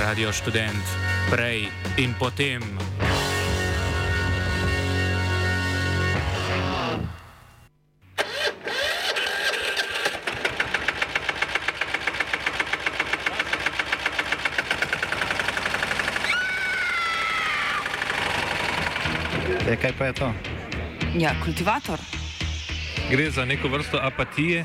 Radio študent, prej in potem. E, kaj pa je to? Ja, kultivator. Gre za neko vrsto apatije.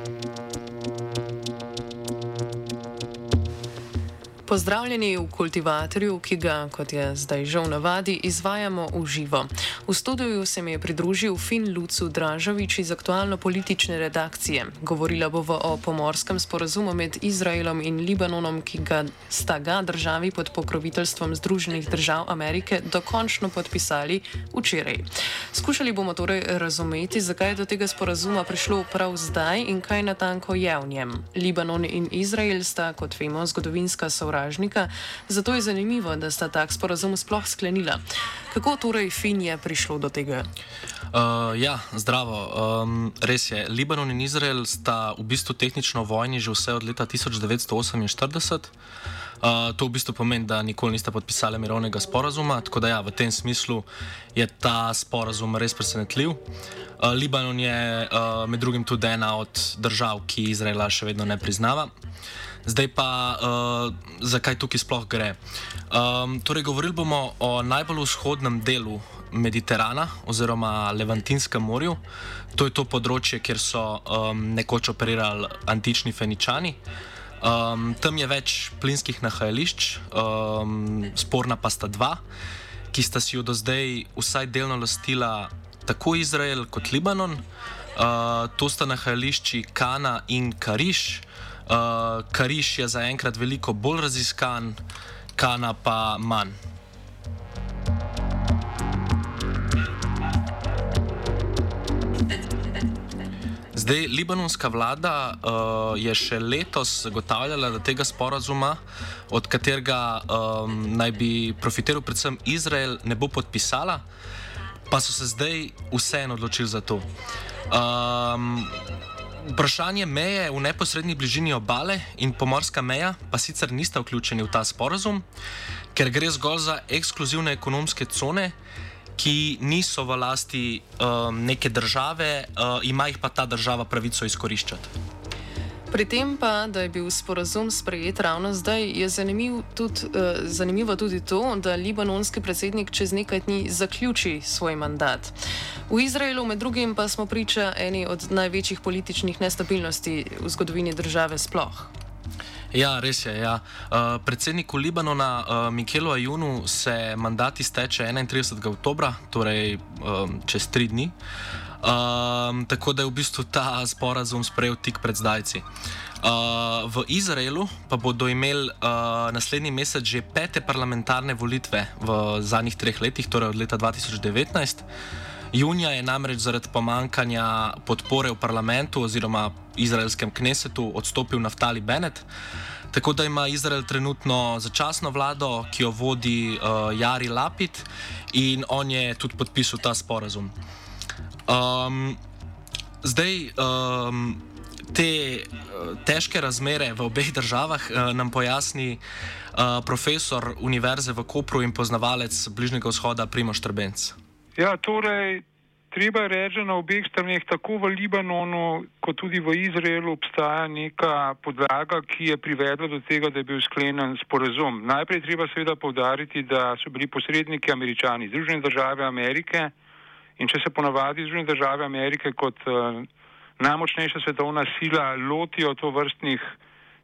Pozdravljeni v kultivatorju, ki ga, kot je zdaj že v navadi, izvajamo v živo. V studiu se mi je pridružil Fin Lucu Dražovič iz aktualno-politične redakcije. Govorila bo o pomorskem sporazumu med Izraelom in Libanonom, ki ga sta ga državi pod pokroviteljstvom Združenih držav Amerike dokončno podpisali včeraj. Skušali bomo torej razumeti, zakaj je do tega sporazuma prišlo prav zdaj in kaj natanko je v njem. Libanon in Izrael sta, kot vemo, zgodovinska sovražnika sovražnika, zato je zanimivo, da sta tak sporazum sploh sklenila. Kako torej Fin je prišlo do tega? Uh, ja, zdravo. Um, res je, Libanon in Izrael sta v bistvu tehnično vojni že vse od leta 1948. Uh, to v bistvu pomeni, da nikoli nista podpisali mirovnega sporazuma, tako da ja, v tem smislu je ta sporazum res presenetljiv. Uh, Libanon je uh, med drugim tudi ena od držav, ki Izraela še vedno ne priznava. Zdaj pa, uh, zakaj tukaj sploh gre? Um, torej, govorili bomo o najbolj vzhodnem delu Mediterana oziroma Levantinskem morju. To je to področje, kjer so um, nekoč operirali antični Feničani. Um, tam je več plinskih nahajališč, um, sporna pa sta dva, ki sta si jo do zdaj vsaj delno lastila tako Izrael kot Libanon. Uh, to sta nahajališči Kana in Kariš. Uh, Kariš je zaenkrat veliko bolj raziskan, Kana pa manj. Zdaj, libanonska vlada uh, je še letos zagotavljala, da tega sporazuma, od katerega um, naj bi profitiral predvsem Izrael, ne bo podpisala, pa so se zdaj vseeno odločili za to. Um, Vprašanje meje v neposrednji bližini obale in pomorska meja pa sicer nista vključeni v ta sporazum, ker gre zgolj za ekskluzivne ekonomske cone, ki niso v lasti um, neke države, uh, ima jih pa ta država pravico izkoriščati. Pri tem pa, da je bil sporazum sprejet ravno zdaj, je zanimiv tudi, uh, zanimivo tudi to, da libanonski predsednik čez nekaj dni zaključi svoj mandat. V Izraelu med drugim pa smo priča eni od največjih političnih nestabilnosti v zgodovini države sploh. Ja, res je. Ja. Uh, predsedniku Libanona, uh, Mikelu Ajunu, se mandat izteče 31. oktober, torej um, čez tri dni. Um, tako da je v bistvu ta sporazum sprejel tik pred zdajci. Uh, v Izraelu pa bodo imeli uh, naslednji mesec že pete parlamentarne volitve v zadnjih treh letih, torej od leta 2019. Junija je namreč zaradi pomankanja podpore v parlamentu oziroma izraelskem knesetu odstopil Naftali Bennett. Tako da ima Izrael trenutno začasno vlado, ki jo vodi uh, Jari Lapid in on je tudi podpisal ta sporazum. Um, zdaj, um, te uh, težke razmere v obeh državah uh, nam pojasni uh, profesor Univerze v Kopru in poznavalec Bližnjega vzhoda Primoš Trbenc. Ja, torej, treba reči, da na obeh straneh, tako v Libanonu, kot tudi v Izraelu, obstaja neka podlaga, ki je privedla do tega, da je bil sklenjen sporazum. Najprej treba seveda povdariti, da so bili posredniki američani, Združene države Amerike. In če se ponavadi Združene države Amerike kot uh, najmočnejša svetovna sila lotijo to vrstnih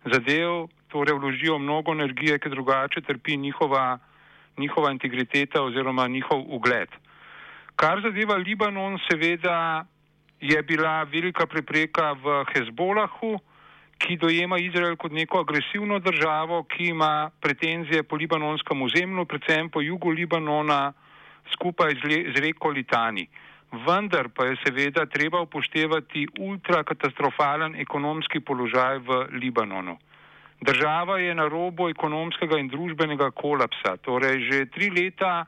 zadev, torej vložijo mnogo energije, ker drugače trpi njihova, njihova integriteta oziroma njihov ugled. Kar zadeva Libanon, seveda je bila velika prepreka v Hezbolahu, ki dojema Izrael kot neko agresivno državo, ki ima pretenzije po libanonskem ozemlju, predvsem po jugu Libanona, skupaj z, z reko Litani. Vendar pa je seveda treba upoštevati ultrakatastrofalen ekonomski položaj v Libanonu. Država je na robu ekonomskega in družbenega kolapsa. Torej, že tri leta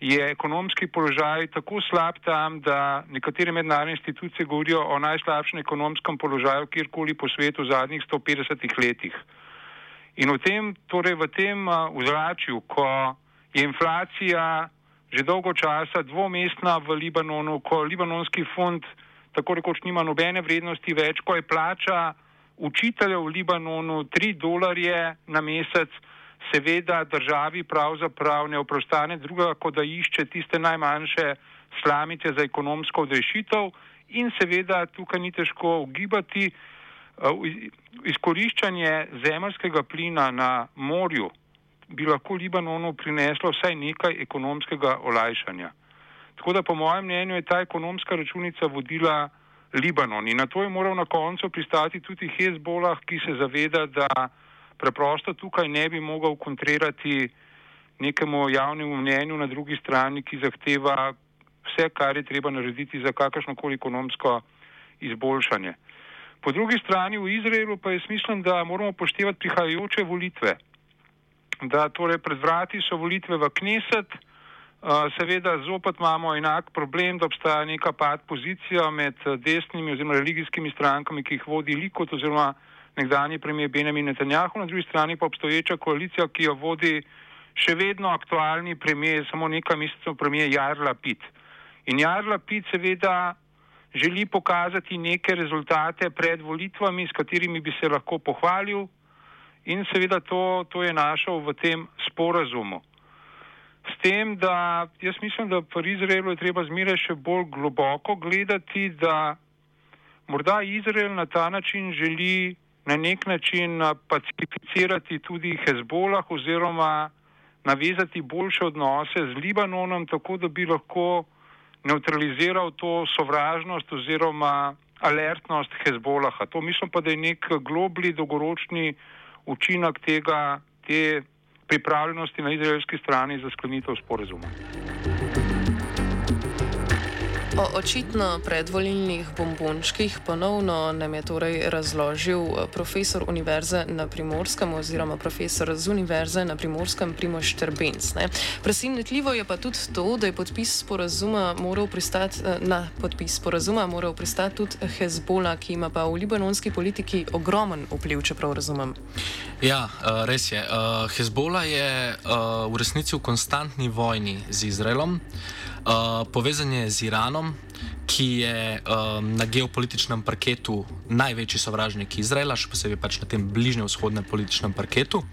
je ekonomski položaj tako slab tam, da nekatere mednarodne institucije govorijo o najslabšem ekonomskem položaju kjerkoli po svetu v zadnjih 150 letih. In v tem, torej v tem vzračju, ko je inflacija že dolgo časa dvomestna v Libanonu, ko libanonski fond tako rekoč nima nobene vrednosti več, ko je plača učiteljev v Libanonu 3 dolarje na mesec, seveda državi pravzaprav ne oprostane druga, kot da išče tiste najmanjše slamice za ekonomsko odrešitev in seveda tukaj ni težko ugibati izkoriščanje zemljskega plina na morju bi lahko Libanonu prineslo vsaj nekaj ekonomskega olajšanja. Tako da po mojem mnenju je ta ekonomska računica vodila Libanon in na to je moral na koncu pristati tudi Hezbolah, ki se zaveda, da preprosto tukaj ne bi mogel kontrirati nekemu javnemu mnenju na drugi strani, ki zahteva vse, kar je treba narediti za kakršnokoli ekonomsko izboljšanje. Po drugi strani v Izraelu pa je smislen, da moramo poštevati prihajajoče volitve. Da torej pred vrati so volitve v Kneset, seveda zopet imamo enak problem, da obstaja neka pad pozicija med desnimi oziroma religijskimi strankami, ki jih vodi Likot oziroma nekdani premijer Benjamin Netanjahu, na drugi strani pa obstoječa koalicija, ki jo vodi še vedno aktualni premijer, samo nekaj mesecev premijer Jarla Pit. In Jarla Pit seveda želi pokazati neke rezultate pred volitvami, s katerimi bi se lahko pohvalil in seveda to, to je našel v tem sporazumu. S tem, da jaz mislim, da v Izraelu je treba zmeraj še bolj globoko gledati, da morda Izrael na ta način želi na nek način pacificirati tudi Hezbolah oziroma navezati boljše odnose z Libanonom, tako da bi lahko neutraliziral to sovražnost oziroma alertnost Hezbolaha. To mislim pa, da je nek globli, dolgoročni učinek tega, te pripravljenosti na izraelski strani za sklenitev sporazuma. O očitno predvolilnih bombončkih ponovno nam je torej razložil eh, profesor Univerze na Primorskem oziroma profesor z Univerze na Primorskem Primoš Trbenc. Presenetljivo je pa tudi to, da je podpis sporazuma moral pristati eh, na podpis sporazuma moral pristati tudi Hezbola, ki ima pa v libanonski politiki ogromen vpliv, če prav razumem. Ja, eh, res je. Hezbola je v resnici v konstantni vojni z Izraelom. Uh, povezan je z Iranom, ki je um, na geopolitičnem parketu največji sovražnik Izraela, še posebej pač na tem bližnjem vzhodnem političnem parketu.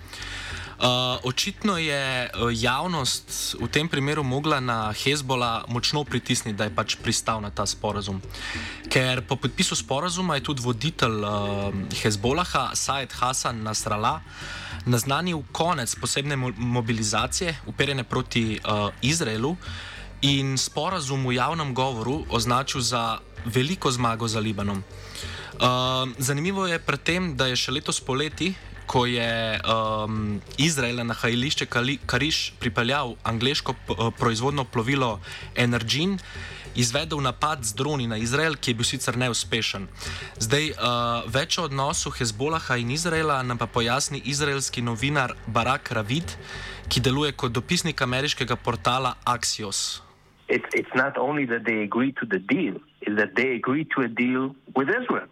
Uh, očitno je javnost v tem primeru mogla na Hezbola močno pritisniti, da je pač pristal na ta sporazum. Ker po podpisu sporazuma je tudi voditelj uh, Hezbolaha, Said Hassan Nasrallah, naznanil konec posebne mobilizacije, uperjene proti uh, Izraelu in sporazum v javnem govoru označil za veliko zmago za Libanon. Uh, zanimivo je predtem, da je še letos poleti, ko je um, Izrael na hajlišče Kariš pripeljal angliško proizvodno plovilo Energin, izvedel napad z droni na Izrael, ki je bil sicer neuspešen. Zdaj, uh, več o odnosu Hezbolaha in Izraela nam pa pojasni izraelski novinar Barak Ravid, ki deluje kot dopisnik ameriškega portala Axios. It's it's not only that they agree to the deal, is that they agree to a deal with Israel,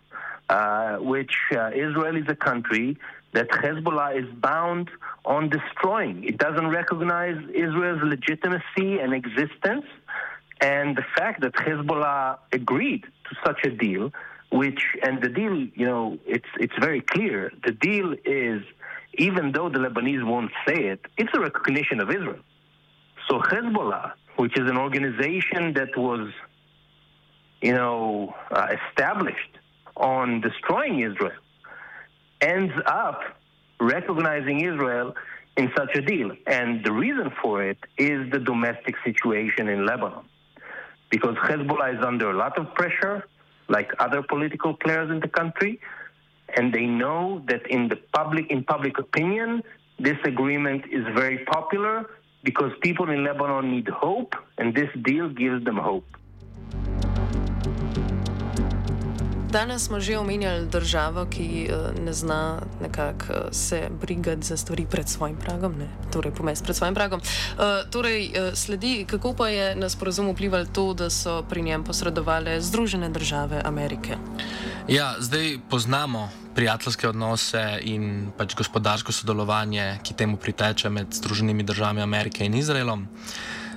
uh, which uh, Israel is a country that Hezbollah is bound on destroying. It doesn't recognize Israel's legitimacy and existence, and the fact that Hezbollah agreed to such a deal, which and the deal, you know, it's it's very clear. The deal is, even though the Lebanese won't say it, it's a recognition of Israel. So Hezbollah which is an organization that was, you know, uh, established on destroying Israel, ends up recognizing Israel in such a deal. And the reason for it is the domestic situation in Lebanon. Because Hezbollah is under a lot of pressure, like other political players in the country, and they know that in the public in public opinion, this agreement is very popular because people in Lebanon need hope, and this deal gives them hope. Danes smo že omenjali državo, ki uh, ne zna nekako uh, se brigati za stvari pred svojim pragom, ne? torej pomes pred svojim pragom. Uh, torej, uh, sledi, kako pa je na sporozum vplivalo to, da so pri njem posredovali Združene države Amerike? Ja, zdaj poznamo prijateljske odnose in pač gospodarsko sodelovanje, ki temu priteče med Združenimi državami Amerike in Izraelom.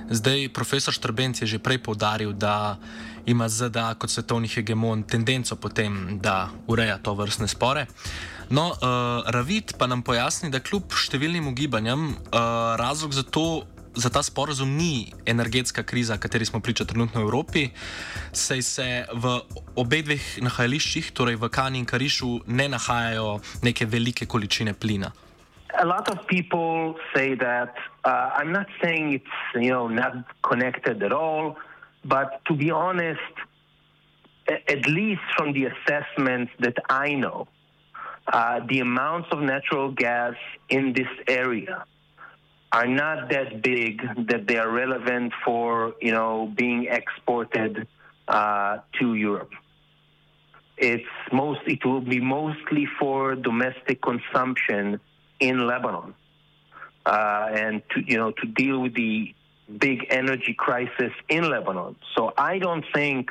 Zdaj, profesor Štrbenc je že prej povdaril, da ima ZDA kot svetovni hegemon tendenco potem, da ureja to vrstne spore. No, uh, Ravit pa nam pojasni, da kljub številnim ugibanjem, uh, razlog za to. Za ta sporozum ni energetska kriza, kateri smo priča trenutno v Evropi, saj se v obeh dveh nahajališčih, torej v Kani in Karišu, ne nahajajo neke velike količine plina. A lot of people say that uh, I'm not saying it's you know not connected at all. But to be honest, at least from the assessments that I know, uh, the amounts of natural gas in this area are not that big that they are relevant for you know being exported uh, to Europe. It's most it will be mostly for domestic consumption in Lebanon, uh, and to you know to deal with the big energy crisis in Lebanon. So I don't think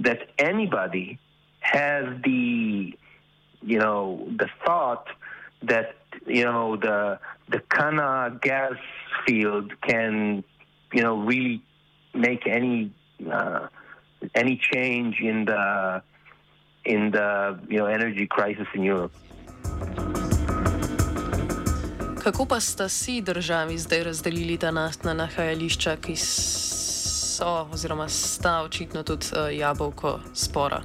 that anybody has the, you know, the thought that you know the the Kana gas field can, you know, really make any uh, any change in the in the you know energy crisis in Europe. Kako pa sta si državi zdaj razdelili ta naftna nahajališča, ki so, oziroma sta očitno tudi uh, jabolko spora?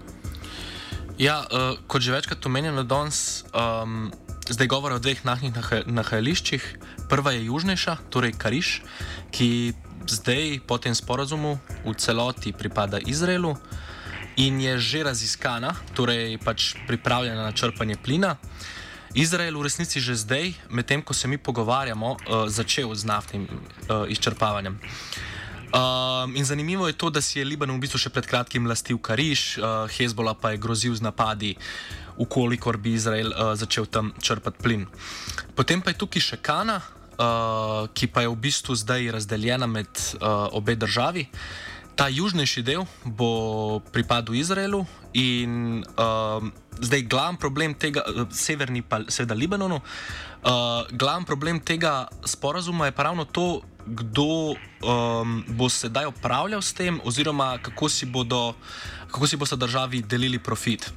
Ja, uh, kot že večkrat omenjeno danes, um, zdaj govora o dveh naftnih nahajališčih. Prva je južnejša, torej Kariš, ki zdaj po tem sporazumu v celoti pripada Izraelu in je že raziskana, torej pač pripravljena na črpanje plina. Izrael v resnici že zdaj, medtem ko se mi pogovarjamo, uh, začel z naftnim uh, izčrpavanjem. Um, in zanimivo je to, da si je Libanon v bistvu še pred kratkim lastil Kariš, uh, Hezbollah pa je grozil z napadi, ukolikor bi Izrael uh, začel tam črpati plin. Potem pa je tukaj še Kana, uh, ki pa je v bistvu zdaj razdeljena med uh, obe državi. Ta južnejši del bo pripadal Izraelu in uh, zdaj glavni problem tega, eh, severni pa seveda Libanonu, uh, glavni problem tega sporazuma je pa ravno to, kdo um, bo sedaj upravljal s tem, oziroma kako si bodo, kako si bodo državi delili profit.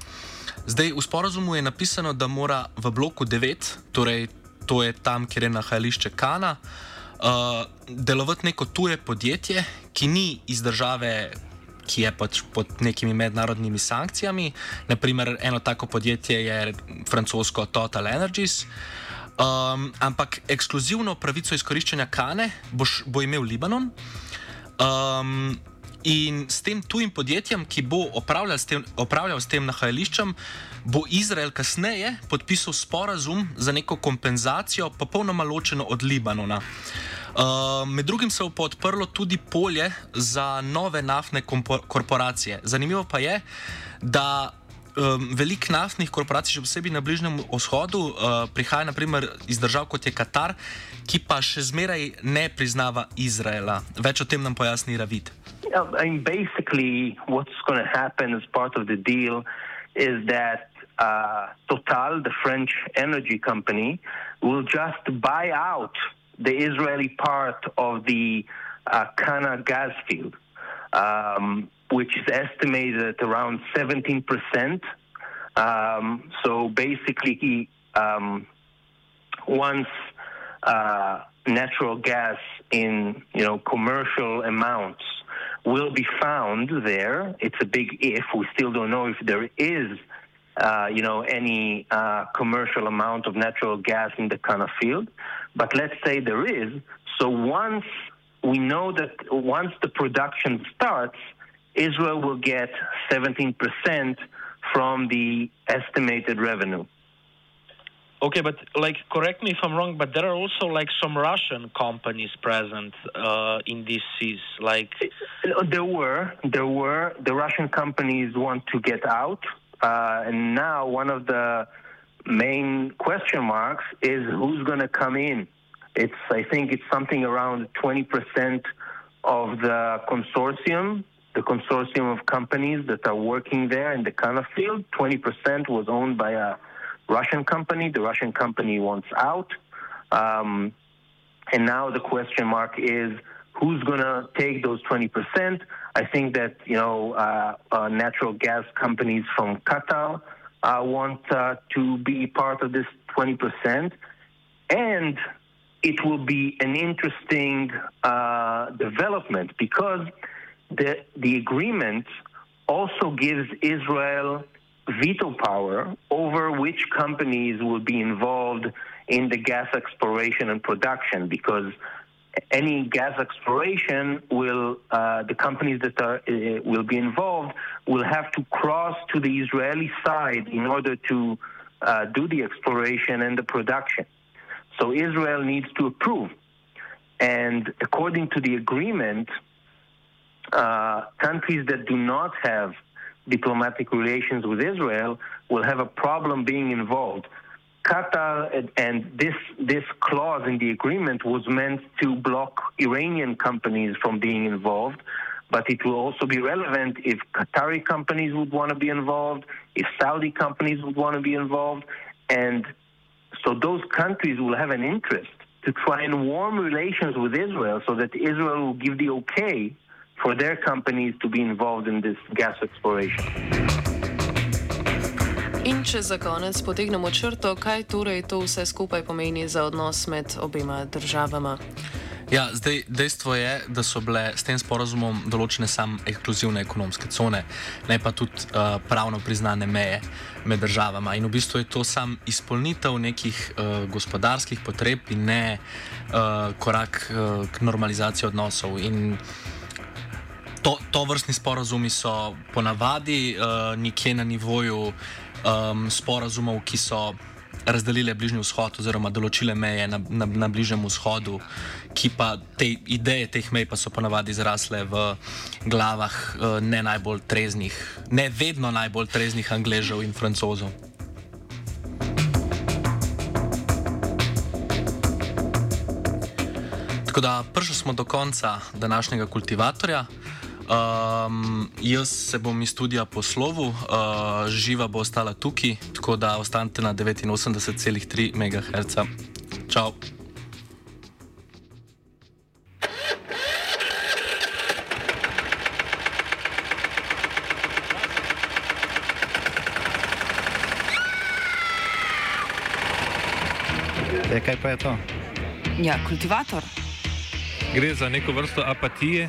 Zdaj v sporazumu je napisano, da mora v bloku 9, torej to je tam, kjer je nahajališče Kana. Uh, delovati neko tuje podjetje, ki ni iz države, ki je pač pod nekimi mednarodnimi sankcijami. Naprimer, eno tako podjetje je francosko Total Energies. Um, ampak ekskluzivno pravico izkoriščanja kane boš, bo imel Libanon. Um, in s tem tujim podjetjem, ki bo opravljal s tem, opravljal s tem nahajališčem, bo Izrael kasneje podpisal sporazum za neko kompenzacijo, popolnoma ločeno od Libanona. Uh, med drugim se bo odprlo tudi polje za nove naftne korporacije. Zanimivo pa je, da um, veliko naftnih korporacij, še posebej na Bližnjem vzhodu, uh, prihaja naprimer iz držav kot je Katar, ki pa še zmeraj ne priznava Izraela. Več o tem nam pojasni Ravid. Yeah, I mean, basically, what's going to happen as part of the deal is that uh, Total, the French energy company, will just buy out the Israeli part of the uh, Kana gas field, um, which is estimated at around 17%. Um, so basically, um, once uh, natural gas in you know commercial amounts will be found there. It's a big if. We still don't know if there is uh, you know, any uh, commercial amount of natural gas in the Kana field. But let's say there is. So once we know that once the production starts, Israel will get 17% from the estimated revenue. Okay, but like, correct me if I'm wrong, but there are also like some Russian companies present uh, in these seas. Like, there were, there were. The Russian companies want to get out, uh, and now one of the main question marks is who's going to come in. It's, I think, it's something around 20% of the consortium, the consortium of companies that are working there in the Kana field. 20% was owned by a Russian company. The Russian company wants out. Um, and now the question mark is who's going to take those 20%? I think that, you know, uh, uh, natural gas companies from Qatar uh, want uh, to be part of this 20%. And it will be an interesting uh, development because the, the agreement also gives Israel veto power over which companies will be involved in the gas exploration and production because any gas exploration will uh, the companies that are uh, will be involved will have to cross to the Israeli side in order to uh, do the exploration and the production. So Israel needs to approve, and according to the agreement, uh, countries that do not have diplomatic relations with Israel will have a problem being involved. Qatar and this this clause in the agreement was meant to block Iranian companies from being involved, but it will also be relevant if Qatari companies would want to be involved, if Saudi companies would want to be involved, and so those countries will have an interest to try and warm relations with Israel so that Israel will give the okay for their companies to be involved in this gas exploration. In če za konec potegnemo črto, kaj torej to vse skupaj pomeni za odnos med obema državama? Ja, zdaj, dejstvo je, da so bile s tem sporozumom določene samo ekskluzivne ekonomske cone, ne pa tudi uh, pravno priznane meje med državama. In v bistvu je to sam izpolnitev nekih uh, gospodarskih potreb in ne uh, korak uh, k normalizaciji odnosov. In to, to vrstni sporozumi so ponavadi uh, nekje na nivoju um, sporozumov, ki so razdelile Bližnji vzhod oziroma določile meje na, na, na Bližnjem vzhodu, ki pa te ideje teh mej pa so ponavadi zrasle v glavah uh, ne najbolj treznih, ne vedno najbolj treznih Angležev in Francozov. Tako da prišli smo do konca današnjega kultivatorja. Um, jaz se bom iz studija poslovil, uh, živa bo ostala tukaj, tako da ostanete na 89,3 MHz. Čau! E, kaj pa je to? Ja, kultivator. Gre za neko vrsto apatije.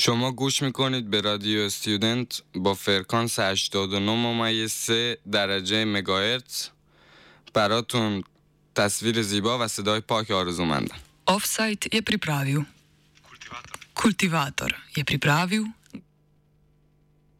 شما گوش می‌کنید به رادیو استودنت با فرکانس 89 ممیز درجه مگاهرتز براتون تصویر زیبا و صدای پاک آرزومندم Offside je pripravil. Kultivator. Kultivator je pripravil